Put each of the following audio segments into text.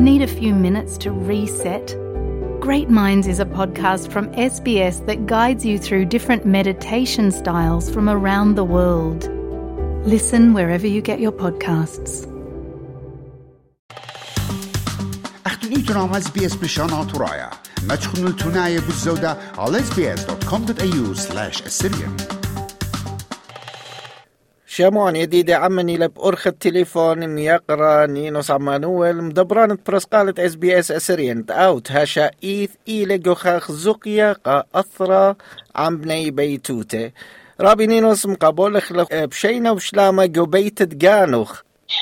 Need a few minutes to reset? Great Minds is a podcast from SBS that guides you through different meditation styles from around the world. Listen wherever you get your podcasts. أختنيتنا اس بي اس بشان ترايا ما تخنوا التناية بالزودة على sbs.com.au slash assyrian شامون يديدي عمني لب أرخ التليفون ميقرا نينوس عمانويل مدبران برسقالة إس بي إس أسرين. أوت. هاشا إيث إيلي جوخاخ زقيا قا أثرا عم بني بيتوتي رابي نينوس مقابل خلق بشينا وشلامة جو بيت دقانوخ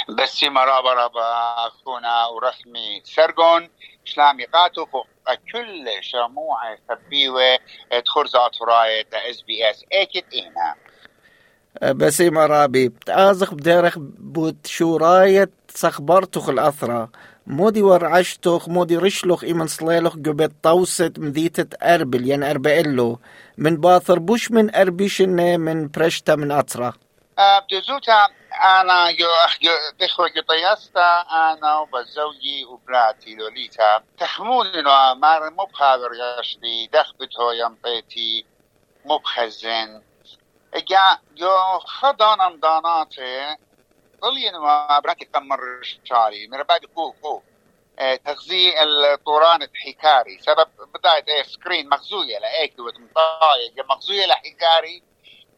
بس مرابا رابا أخونا ورسمي سرقون شلامي قاتو فوق كل شموع سبيوة تخرزات راية إس بي إس. اكت إينا. بسيمة رابي بتازخ بدارخ بوت شو راية سخبرتخ الأثرة مودي ورعشتخ مودي رشلخ إيمن صليلخ قبت طوست مذيتة أربل يعني أربئلو من باثر بوش من أربيشن من برشتا من أطرة بدزوتا أنا جو جو دخو طيستا أنا وبزوجي وبراتي لوليتا. تحمول انه مار مو بخابر يشدي دخبته يمطيتي مو اجا جو خدانم داناتي ظلين ما براتي قمر شاري من بعد كو كو تغذية الطوران الحكاري سبب بداية إيه سكرين مغزوية لأيك وتمطاية مغزوية لحكاري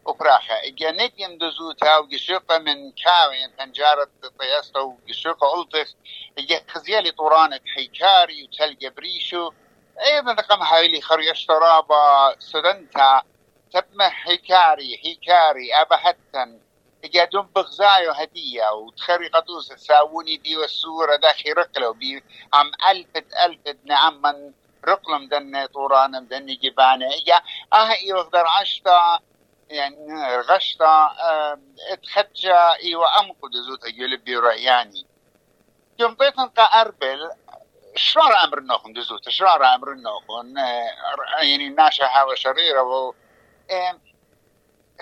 وبراخة جانيت يندزوتا وقشوقة من كاوين تنجارة طياستا وقشوقة ألطخ خزيالي طورانة حيكاري وتلقى بريشو أيضا رقم هايلي خريش ترابا سدنتا تبمه حيكاري حيكاري أبهتن جا دم بغزايو هدية وتخري قطوس تساوني دي والسورة داخي رقلو بي عم ألفت ألفت نعم من رقلم دن طورانم دن جبانة جا آه يغدر عشتا يعني غشتا اتخدجا ايوا امقد زوت اجلب رياني يوم بيتن قا أربل شرار أمر نوخن دزوت؟ شرار أمر نوخن يعني ناشا هوا شريرة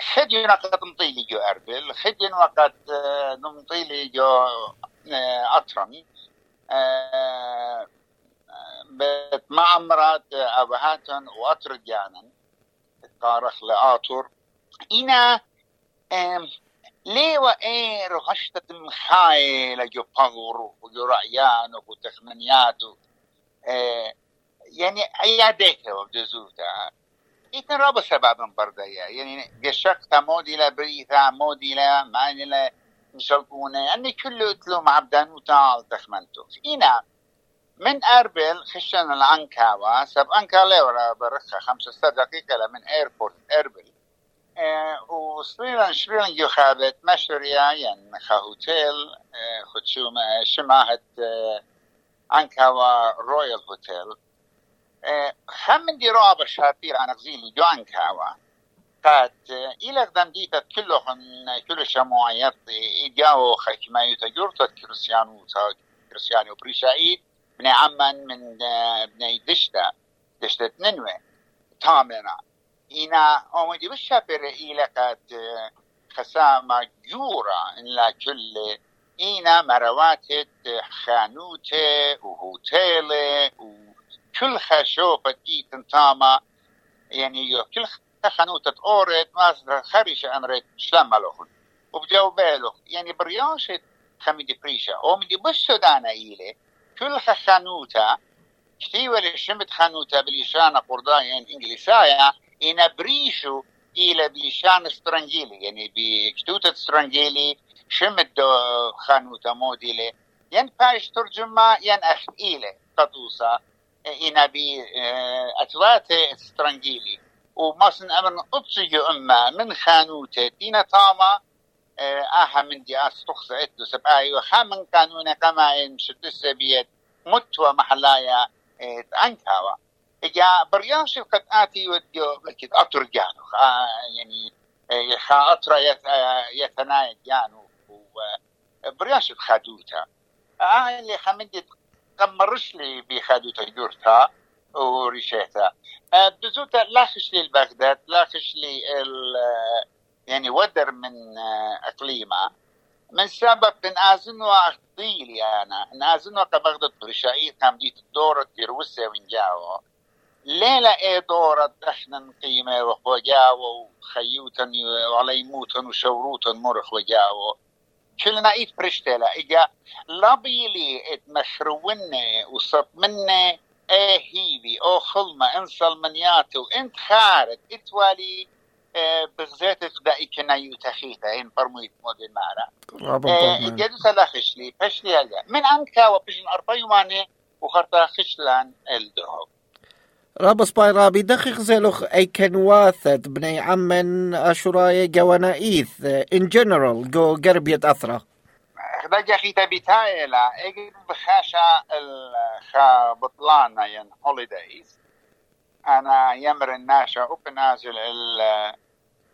خدين وقت مطيلي جو اربل خدين وقت نمطيلي جو اطرمي بتمعمرات أبهاتن واطرجانا قارخ لآطر اینا ليوا إير غشتة مخايلة جو بغرو وجو رعيان وجو تخمنيات يعني عيادته وبدزوتا إيتن رابا سببا بردايا يعني قشقتا مودي لا بريثا مودي لا ماني لا مشلقونة أني كله اتلو مع بدانوتا تخمنتو إينا من أربل خشن العنكاوة سب أنكا ليورا برخة خمسة دقيقة من ايربورت أربل آه وصلنا شرين جو خابت مشريا يعني هوتيل آه خدشو شماهة آه عنكاوة رويال هوتيل خمن دي رابع شابير عن غزيلي جو عنكاوة قد إلى قدام ديتا كلهم كل شموعيات إجاو خكمايوتا جورتا كريستيانو كريستيانو بريشايد بن عمان من بني دشتا دشتا ننوي تامنا إنا أمدي بشابر إلى قد خسامة جورا إن لا كل إنا مرواتت خانوتة وهوتيلة وكل خشوفة إيتن تاما يعني يو كل خانوتة أورت ما خريش أمرت شلم لهم وبجاو بالو يعني برياشة خميدي بريشة. أمدي بشدانا إلي كل خانوتا كتيوة لشمت خانوتا بلشانة قردايا إنجليسايا إنا بريشو إلى بلشان استرانجيلي يعني بكتوتة استرانجيلي شمت خانوتا موديلي. ين باش ترجمة ين أخ إلي قطوسا إنا بي أتواتي إسترانجيلي. ومصن أمر أبصي أما من خانوتا دينا تاما آها من دي أستخص إتو سبآي وخامن قانون كما إن شدس بيت متوى محلايا أنكاوا. إجا برياش قد آتي وديو بلكي أطر جانو. يعني خا أطر يتنايا جانو. برياش خادوتا آه اللي خمدت قمرش لي بخادوتا جورتا وريشيتا بزوتا لاخش لي البغداد لاخش لي يعني ودر من إقليمة. من سبب من ازن واخطيلي أنا. نازن وقبغدت برشايت كم ديت الدورة تروسة ونجاوه ليلة إيه دورة إحنا قيمة وخوجاوه وخيوتا وعلي موتا وشوروتا مرخ وجاوه كلنا ايت برشتلا اجا لابيلي ات مشروونه وصط منه إيه هيبي أو خلمة انصل منياتو انت خارج اتوالي بغزيت دائي كنا يتخيثا ان برميت مودين مارا. جدو سلاخش لي فشلي هذا من انكا وبجن اربا يوماني وخرطا خشلان الدهوب رابس باي رابي دقيق زيلوخ أي كان واثد بني عمن أشوراي جوانا ايث ان جنرال جو قربية اثرة خداجا خي تبيتاي لا اجد بخاشا الخا بطلانا ين هوليدايز أنا يمر الناشا وبنازل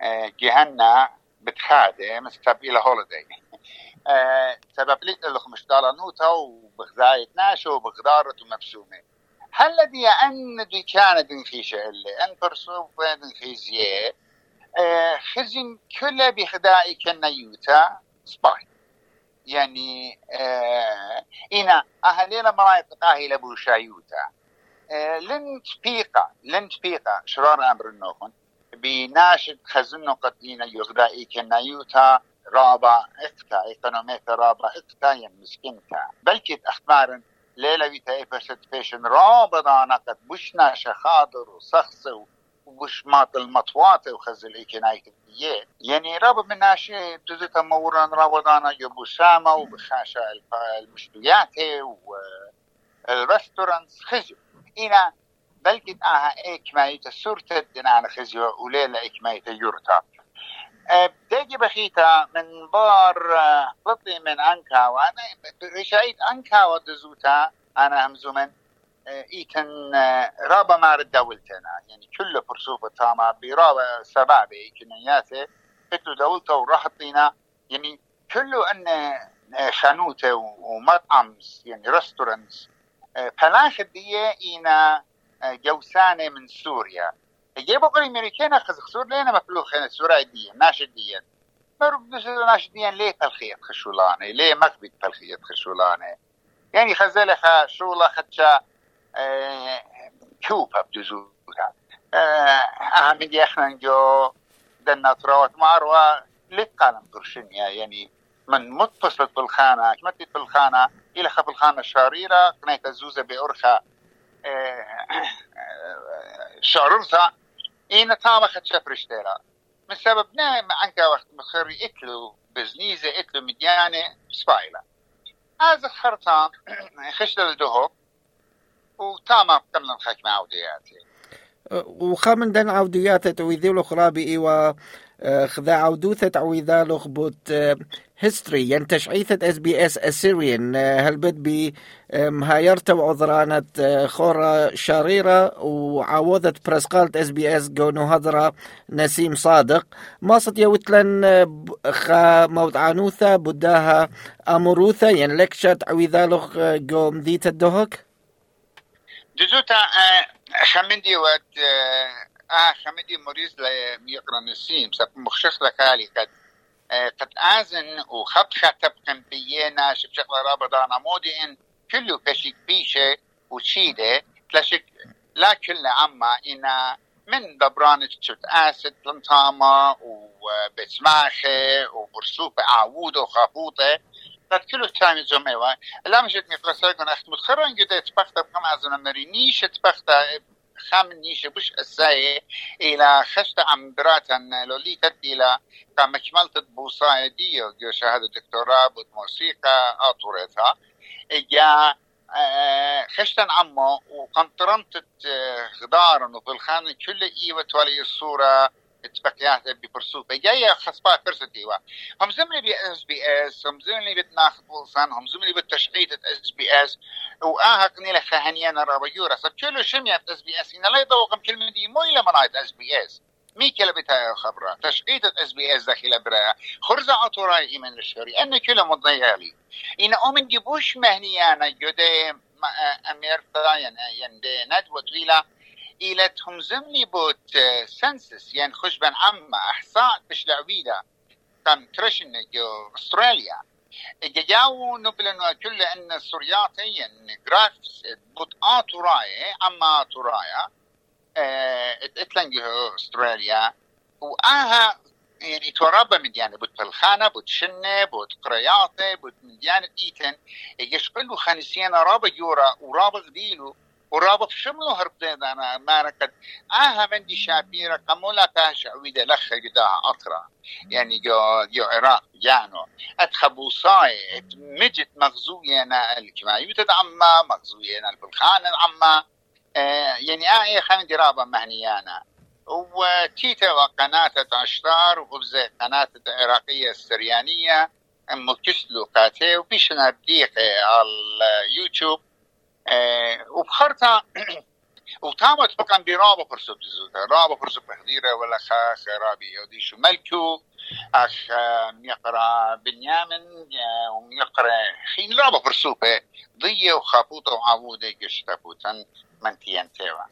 الجهنة بتخادم مستب إلى هوليداي سبب لي لكم مشتالا نوتا وبغزاية ناشا وبغدارة ومبسومة هل الذي أن دي كان دين في شعلي أن برسوف دين في زيه خزن كل بخدائي كنيوتا سباي. يعني آه إنا أهلينا مرايت قاهي لبو شايوتا آه لن تبيقا لن تبيقا شرار أمر النوخن. بناشد خزنو قدينا يغدائي كنيوتا رابا اكتا ايكونوميتا رابا اكتا يمسكنتا بلكت أخبارن ليلة بيتا بشت فيشن رابط أنا قد بشنا شخاضر وسخص وبش مات المطوات وخزل الديات يعني رابط من ناشي دزتا موران رابط أنا يبو ساما وبخاشا المشتويات والرستورانس خزو إنا بلكت آها إيكمايت سورتة دينا خزو وليلة إيكمايت يورتا بدي بخيتا من بار بطي من أنكا وأنا رشايت أنكا ودزوتا أنا همزومن إيتن رابا مار دولتنا. يعني كل فرصوفة تاما برابا سبابة كنياتي فتو دولتا ورحطينا يعني كله أن خانوته ومطعم يعني ريستورانتس فلاخ دي إينا جوسانة من سوريا. جيبوا قري امريكان خزخ سور لينا مفلو خينا سورة دي ناشد دي مرو بدو ناشد دي ليه تلخيط خشولاني ليه مكبت تلخيط خشولاني يعني خزالة شولا خدشا آه كوبا بدزوها آه اهم دي إحنا نجو دنا تراوت ماروا لقالم برشنيا يعني من متصلت بالخانة كمتت بالخانة إلى خف الخانة الشريرة قنيت الزوزة بأرخة شعررتها إينا تاما خد شفرش من سبب نعم عنك وقت مخري اتلو بزنيزة اتلو مديانة سبايلة. هذا خرطان خشت الدهوب وتاما قبل نخاك مع عودياتي. وخامن دن عوديات تويذيلو خرابي إيوا خذا عودوثة عويذالو خبوت هيستوري ين تشعيثة اس بي اس اسيريان هلبت بي مهايرتا وعذرانة خورة شريرة وعوضة برسقالة اس بي اس جونو هضرة نسيم صادق. ماصت يوتلن خا موت عنوثة بداها امروثة ين لكشت عويذالو جوم ديت الدهوك جزوتا خمندي ود آه خمندي موريز ليقرا نسيم سب مخشخ لكالي قد قد آزن وخط خطب قمبينا شب شغلة رابطانا مودي إن كله بشيك بيشة وشيدة تلاشك لا كل عما إنا من دبرانة شفت آسد لنطامة وبسماخة وبرسوبة عوودة وخابوطة قد كله تامي زميوة لا مشت مقلسة أخت متخرن جدا تبخت بكم عزنا مري نيشة تبخت خام نيشة بش الساي إلى خشت عم براتا لوليتا إلى كما كملت بوصاية دي جو شهادة دكتوراه بود موسيقى أطورتها إجا خشتن عمو وقنطرمت غدارا وفي الخانة كل إيوة تولي الصورة اتبقيات ببرسوبة جاية خصبا فرصة ايوا هم زمني بي اس بي اس هم زمني بتناخذ بولسان هم زمني بالتشقيط اس بي اس واها قنيلة خهنيانا رابيورا سب كله شميت اس بي اس إن لا يضوقم كلمة دي مو إلا منايت اس بي اس مي كلا بتاع خبرة تشقيط اس بي اس داخل برا خرزة عطوراي إيمان للشهري أن كلا مضيالي إن أمن جبوش مهنيانا جدي أميرتا يندي ندوة طويلة تهم زمني بوت سنسس يعني خش بن عم إحصاء بش لعويلة كان كرشن أستراليا. جاو نبلن كل إن سورياتي ان جرافس بوت اتوراي اما اتورايا اتلنج أستراليا. وآها يعني تورابا مديانة بوت بالخانة بوت شنة بوت قرياطة بوت مديانة إيتن. يشقلو خانسيان رابا يورا ورابا غديلو. ورابط شملو هربتين أنا ما ركد أها من دي شابيرة قمولا باشا ويدا لخ قداها اطرا يعني جو جو عراق جانو. أتخبو صاي مجت مغزوينا الكمايوتة عما مغزوينا البلخان عما آه يعني آه خان درابة مهنيانا وتيتا وقناة عشتار وغبزة قناة العراقية السريانية. مكسلو قاتي وبيشنا بديقة على اليوتيوب. آه وبخرتها وتامت فقط برابا فرصة بزوتا رابا فرصة بحضيرة ولا خاخ رابي يودي شو ملكو. أخ يقرا بنيامن ويقرا خين. رابا فرصة ضية وخابوطة وعبودة قشتابوتا منتين تيوا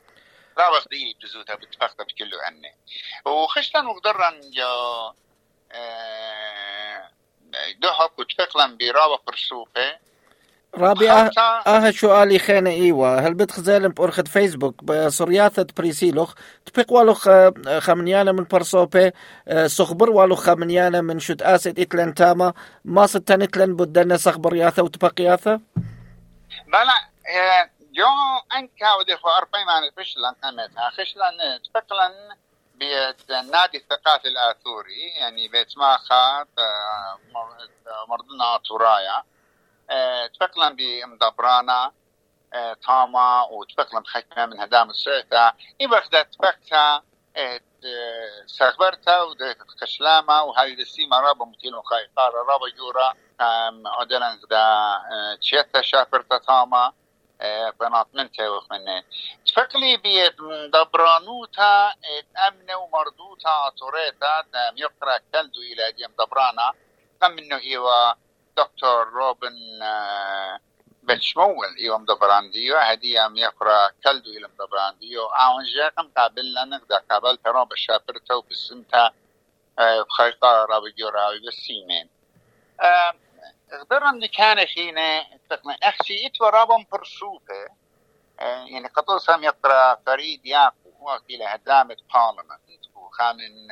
رابا ضية بزوتا بتفقت بكله أني وخشتن وقدرن جو آه دهك وتفقلن برابا فرصة رابعة آه سؤالي خانة إيوه. هل بتخزالم بأرخد فيسبوك؟ بصرياثة بريسيلوخ. تبق والوخ خمنيانا من برسوبي سخبر والوخ خمنيانا من شد اسد إتلن تاما. ما ستن إتلن بدنا سخبر ياثا وتبق ياثا بلا جو انكا ودي خو أربعين مان فشلن امتها خشلن تبقلن بيت نادي الثقافي الآثوري يعني بيت ماخات مردنا تورايا تفقلن بمدبرانا تاما وتفقلن حكمة من هدام السعثة إبخدة تفقتا سخبرتا وديت خشلامة وهاي السيمة رابا متيلو خايقارة رابا جورا عدنا دا تشيتا شافرتا تاما بنات من توخ منه تفقلي بيت مدبرانوتا أمنة ومردوتا توريتا يقرأ كلدو إلى ديم دبرانا. كم منه إيوا دكتور روبن بتشمول يوم دبرانديو هدي أم يقرأ كلدو يلم دبرانديو. اون جاكم قابل لنك دا قابل ترى بشابرتو بسمتا بخيطة رابي جوراوي بالسيمين غدرن كان خينا تقنا أخشي اتو رابم برسوفة يعني قطر سام يقرأ فريد ياقو وقت إلى هدامة بارلمنت وخامن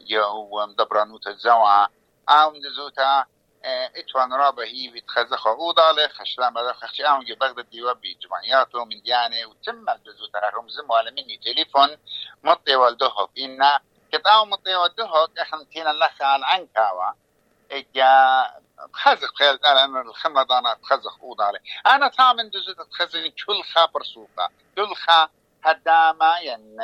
جو مدبرانوت الزوعة أو نزوتا اتوان رابا هي بتخزخ عوضة له خشلا ما خشي اون بغداد ديوا بجمعياته من ديانه وتم الجزء تاعهم زم ولا مني تليفون مطي والدهوك إن كتاو مطي والدهوك إحنا تينا لخ على عنكاوا اجا خزق خيال أنا ان الخمرة دانا تخزخ عوضة عليه أنا تامن جزء تخزني كل خابر سوقا كل خا هدامة ين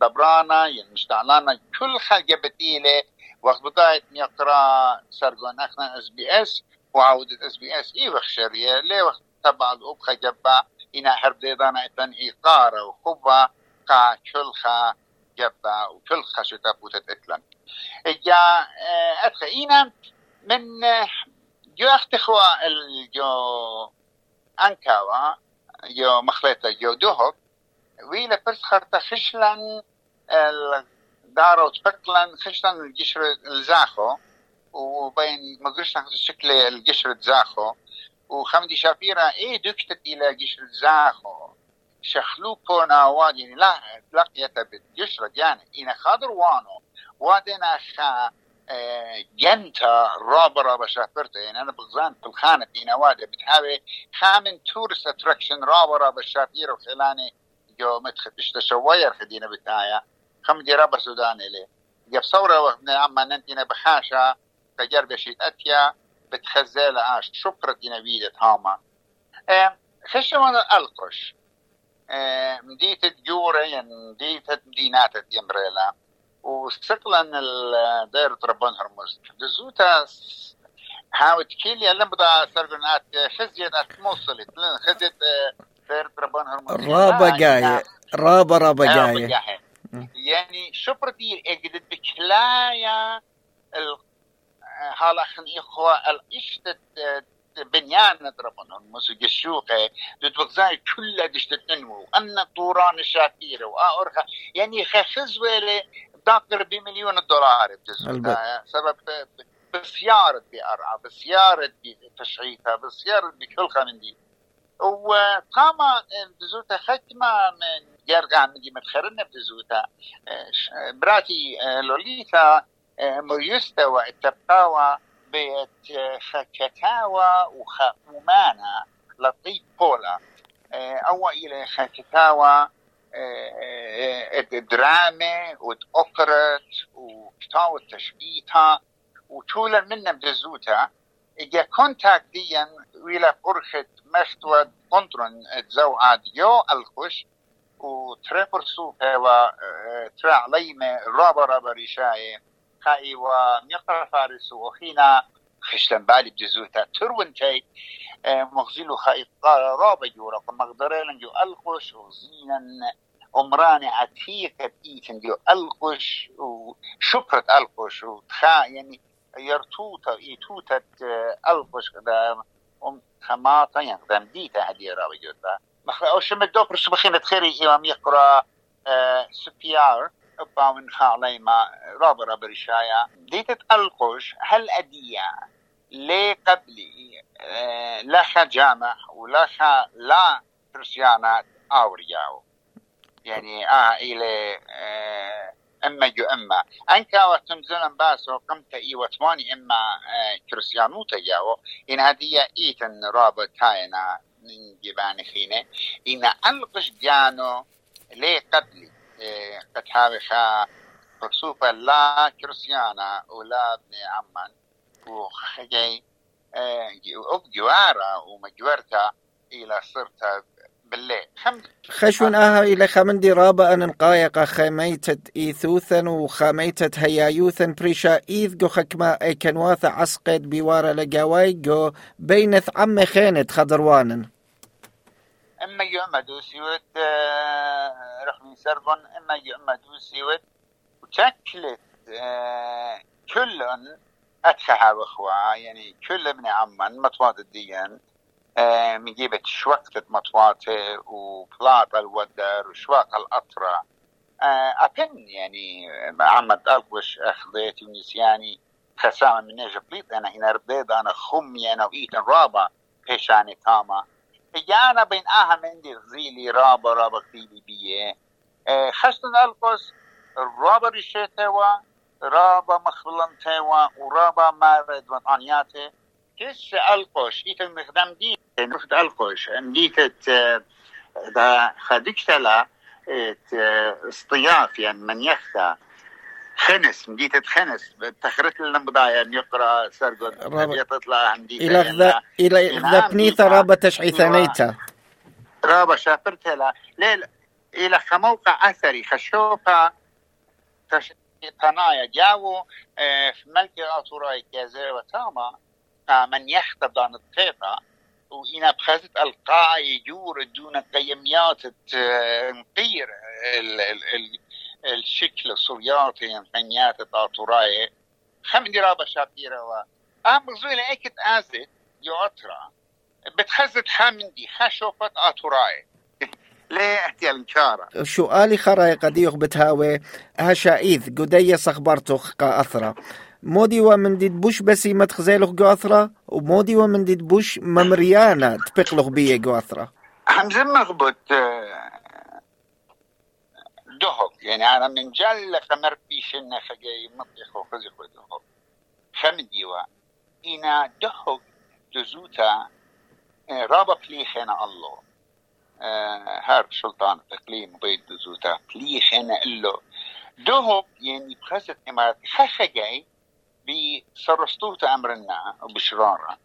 دبرانا ين مشتعلانا كل خا جبتيله وقت بداية يقرا سرقون اخنا اس بي اس وعودة اس بي اس اي شرية لي وقت تبع الأبخة جبا إنا حرب ديدانا إتن إيقارة وخبا قا كلخا جبا وكلخا شتا بوتت إتلن. إجا ادخل إينا من جو اختخوا الجو أنكاوا جو مخلطة جو دوهوك ويلا برس خرطة خشلن دارو تفكلن خشلن الجشر الزاخو وبين مقرشنا شكل الجشر الزاخو. وخمدي شافيرا إيه دكتت إلى جشر الزاخو. شخلوكو ناواد يعني لا لقيت بالجشرة يعني إنا خاضر وانو. وادنا خا جنتا رابا رابا شافرتا يعني أنا بغزان في الخانة في نوادة بتحاول خامن تورست اتراكشن رابا شافير وخلاني جو مدخل اشتا شوير خدينا بتاعي خمدي رابا سوداني ليه جاب ثورة أما ننتينا بحاشا تجربة شيت أتيا بتخزل عاش. شكرة نبيدة هاما خشمان القش مديت الجورة يعني مديت مدينات يمريلا وسقلا الدائرة ربان هرمز. دزوتا حاوت كيلي لم بدا سرقنات خزيت موصلت. خزيت دائرة ربان هرمز. رابا جاية. رابا رابا جاية. يعني شبرتي اجدد بكلايا هالا خن إخوة الإشتت بنيان دربنا مسو جشوقة تتبغزاي كلها دشتت انمو أن طوران الشاكيرة وآورخا يعني خخز ويلي داقر بمليون دولار سبب بسيارة بأرعى بسيارة بتشعيثها بسيارة بكل من دي وقام بزوتا ختمة من يرجع من متخرنا بزوتا براتي لوليتا مريستوى التبقاوى بيت خكتاوى وخمومانا لطيف بولا أو إلى خكتاوى الدراما وتأخرت وكتاوى تشبيتها وطولا منا بزوتا إجا كونتاك ديا ويلا فرخت مشتوى كونترون تزوعات يو الخش وتريبر سوفا و ترى عليمة رابا رابا ريشاي خاي وميقرا فارس وخينا خشتن بالي بجزوتا. تروntay مغزلو خاي رابا جورا. مقدرين جو الخش وزينا عمراني عتيقة بإيتن جو الخش وشكرة الخش وتخا يعني يرتوتا إيتوتا الخش كده خماطا يقدم ديتا هدي رابا جوتا أو شم الدوبر سبخين تخيري إمام يقرأ سبيار باون خالي ما رابا رابا رشايا ديتة القش هل أدية؟ لي قبلي؟ لخا جامع ولخا لا كريستيانات أورياو. يعني آه إلى أما جو أما. انكا وتمزلن باسو قمت إي وتواني أما كريستيانوتا ياو إن هدية إيتن رابط كاينا من جبان خينة. إن ألقش جانو لي قبلي قد هاوخا فرسوفا لا كريستيانا ولا ابن عمان. وخجي أب جوارا ومجورتا إلى صرت بالليل. خشون آها إلى خمندي رابا أن نقايق خميتة إيثوثا وخميتة هيايوثا بريشا إيث جو خكما أي كنواثا عسقد بوارا لقاواي جو بينث عم خينت خضروانن. إما يعمدوا سيوت رخمي سربون إما يعمدوا سيوت وتكلت كلن اتخها بخوا يعني كل ابن عمان مطوات الديان من جيبة شوكتة مطواته وبلاط الودر وشواق الأطرة. أكن يعني عمد ألقوش أخذيت ونسياني خسامة من نجا بليط أنا هنا رديد أنا خمي أنا وإيتن رابا بيشاني تاما. جانا بين آها من دي غزيلي رابا رابا كتيبي بيه. خشتن ألقوس رابا ريشيتوا رابا مخبلنتوا ورابا مارد وطانياته كش ألقوش إيتن مخدم دي نفت ألقوش مديتت دا خدكتلا اصطياف يعني من يختا خنس مديتة خنس تخرت لنا بضايا يقرا سرقد تطلع مديتة إلى غذا إلى غذا بنيتا رابا تشعيثانيتا رابا شافرتها لا ليل إلى خموقع أثري خشوفا تشعيثانايا جاو في ملك أطوراي كازي وتاما من دان الطيطة وإنا بخزت القاع يجور دون قيميات نقير الشكل الصوياتي نقيميات الطاطوراي. خم رابا شابيرا و أهم زويلة ايكت آزت يوترا بتخزت حامندي خشوفت آتوراي ليه احتيال انكارا سؤالي خراي قديوخ بتهاوي؟ هشايث قدية صخبرتوخ قا مودي ومن ديد بوش بسي متخزيلوخ قاثرة ومودي ومن ديد بوش ممريانا تبقلوخ بيه قاثرة حمزة مغبط دهق يعني أنا من جل خمر بيشنا خجاي مطيخ وخزق ودهق خمديوا إنا دهق جزوتا رابا بليخنا الله هار سلطان اقليم بيت جزوتا بليخنا الله دهق يعني بخزت إمارات خخجاي بسرستوتا أمرنا وبشرارة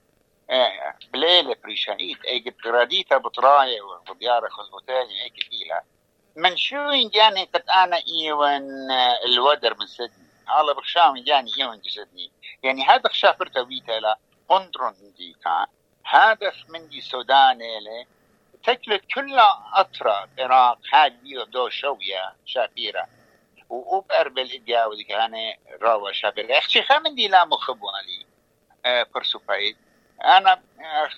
بليلة بريشايت أي قد قراديتا بطراية وبديارة خزبوتاني اي كثيلة من شو جاني قد أنا إيوان الودر من سدني على بخشام جاني إيوان جسدني. يعني هذا خشافرتا بيتا لا قندرون ديكا هدف من دي سودان لي تكلت كلها أطرا العراق هادي ودو شوية شابيرة وأوب أربل إدياو دي كان راوا شابيرة أختي خامن دي لا مخبوالي أه برسوفايد أنا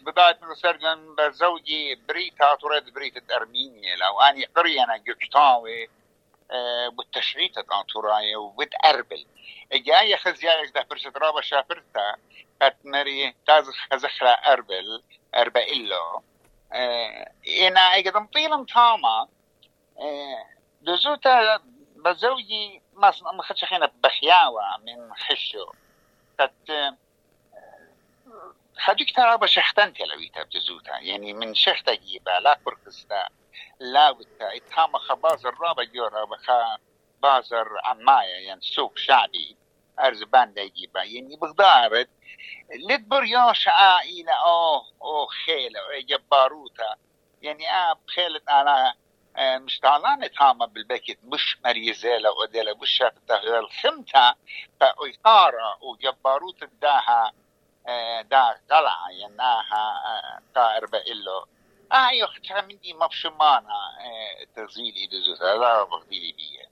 بدايه من سرجن بزوجي بريتا تريد بريتا ارمينيا لو اني قري أنا جوكتاوي والتشريط الانتوراي وبتقربل جاي خزيايش ده فرشة رابا شافرتا مري تاز خزخرا أربل أربئلو إنا إيقدم طيلم تاما دزوتا بزوجي ما ما خدش خينا بخياوة من خشو قد خديك ترى بشختن تلويتا بجزوتا يعني من شختا جيبا لا كركستا لا وتا إتهام خباز الرابع جورا بخا بازر عماية يعني سوق شعبي ارز باندا يجيبا يعني بغدارت لتبر يوش إلى أوه أوه خيلة جباروتا يعني آه خيلة على مشتعلانة هاما بالبكت مش مريزيلا وديلا مش شافتا الخمتا فإيقارة وجباروت داها دا قلعة يناها طائر بإلو آه يخت مندي مبشمانا تغزيلي دزوتا لا بغديلي بيه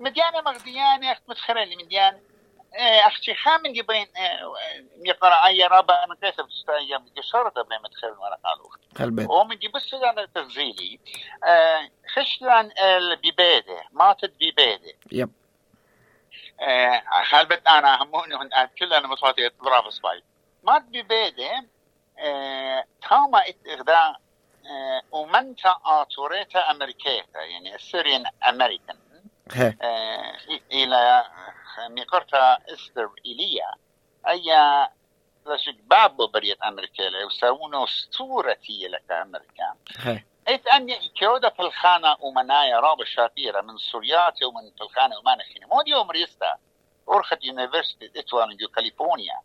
مديانة مغديانة أخت متخرلي مديان أختي خامن يبين يقرأ أي رابع أنا كيف بستايا مدي شرطة بين متخرل وأنا قالوا قلبت ومدي بس أنا تغزيلي خشلان البيبادة ماتت بيبادة. يب. خالبت أنا هموني هن كلنا مصواتي اضراب سباي مات ببيدي تاما إغدا ومنتا آتوريتا أمريكيتا يعني السوريان امريكان هي إلى ميقرتا استر ايليا أي لشك بابو بريت أمريكا وساونو اسطورتي لك امريكان هي إذ أني كيودا في الخانة ومنايا راب الشابيرة من سورياتي ومن في الخانة ومانا خيني. مودي ومريستا أرخت يونيفرسيتي إتوان جو كاليفورنيا.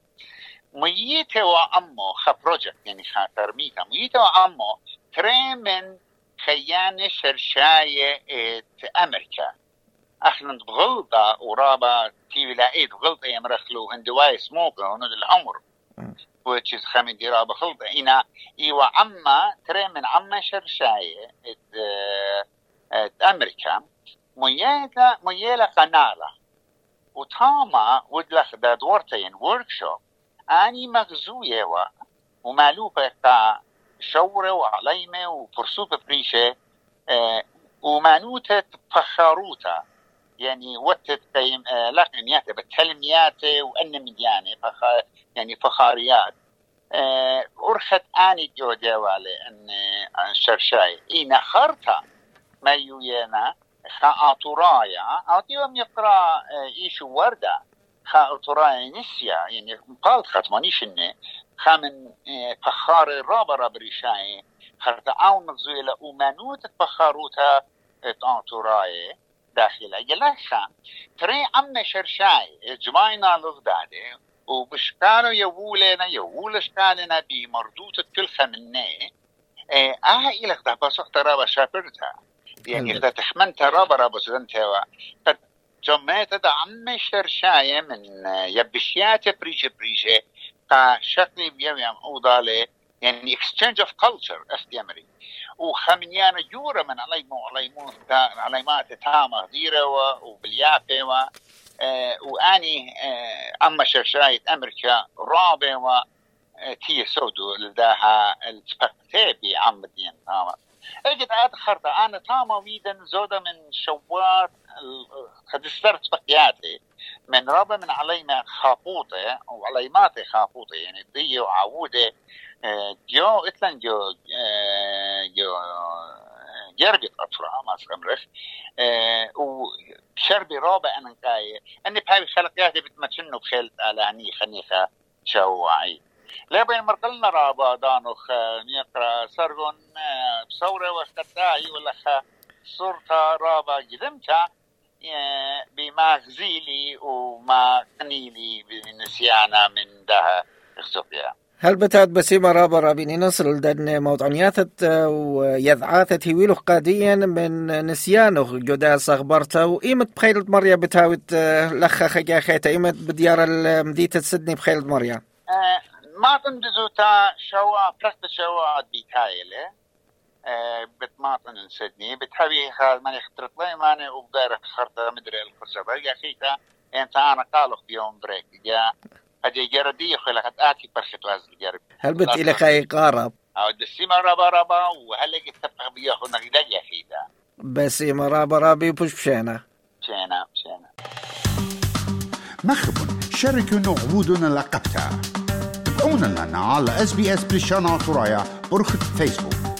ميته وأمو خا بروجكت يعني خا ترميتا ميته وأمو تري من خيانة شرشاية إت أمريكا. إحنا بغلطة ورابا تيوي لاقيت بغلطة يمرخلو هندواي سموكا هنود العمر is خمي دي رابا خلطة إنا إيوا عما تري من عما شرشاية إت, إت أمريكا. ميالا ميالا قنالة وتاما ودلخ دا دورتين وركشوب أني مغزوية و ومالوبة تا شورة وعليمة وفرصوبة بريشة آه ومانوتة فخاروتا يعني وتت قيم آه لقنيات بتلميات وأن مديانة فخ يعني فخاريات. آه أرخت آني جو جوالي أن شرشاي. إينا خرطة ما يوينا خا أطرايا أعطيهم يقرأ إيشو وردة خا أطرايا نسيا. يعني قال ختمانيش خا من فخار الرابع رابريشاي خرطة أو مغزويلة ومانوت فخاروتا أطرايا داخل أجلاشا تري عم شرشاي. جماينا لغدادي وبشكالو يولينا يول شكالنا بمردوت كل خمنة. آه إلى خدا بسوق ترى شابرتها يعني إذا تخمنت رابا رابا سدنتها قد جمعت دا عم شرشاية من يبشيات بريشة بريشة شكلي بيوم أوضالي. يعني exchange of culture استيامري وخمنيانا جورا من عليمو عليمو عليمات تامة غيرة وباليافة و آه واني آه اما شرشاية أمريكا رابع و تي سودو لداها السبكتابي عم الدين تاما. اجد ادخرت أنا تاما ويدن زودا من شوار قد استرت بقياتي من رابع من عليما خاطوطة وعليمات خاطوطة يعني دي وعودة جو اتلن جو جو جربت أطفال ما سكمرخ وشربي رابع أنا كاي. أني بهاي خلقياتي بتمتشنو بخيلت على خنيخة شوعي. لا بين مرقلنا رابا دانوخ نيقرا سرغن بصورة وختاي ولا خا صورتا رابا جدمتا بما غزيلي وما قنيلي بنسيانا من ده اخسوبيا هل بتات بسيمة رابا رابيني نصر دن موطعنيات ويذعاثة هيويلو قاديا من نسيانو جدا صغبرتا وإيمت بخيلة مريا بتاوت لخا خجا خيتا إيمت بديار مدينة سدني بخيلة مريا. أه ما تندزو تا شوا برست شوا بيتايلة. أه بتماطن سدني بتحبي خال ماني خطرت لي ماني وبدار خرطة مدري الخصبة يا خيتا أنت أنا قالوا بيوم بريك. يا هذه جردية خلقت آتي برخت وازل جرب هل بت إلى خاي قارب؟ أو دسيما ربا ربا وهل تبقى بياخو نغدا يا خيدا بس مرابا رابي بوش بشينا. بشينا بشينا. مخبون شاركوا نعبودنا لقبتها تابعونا لنا على اس بي اس بلشانا ترايا برخة فيسبوك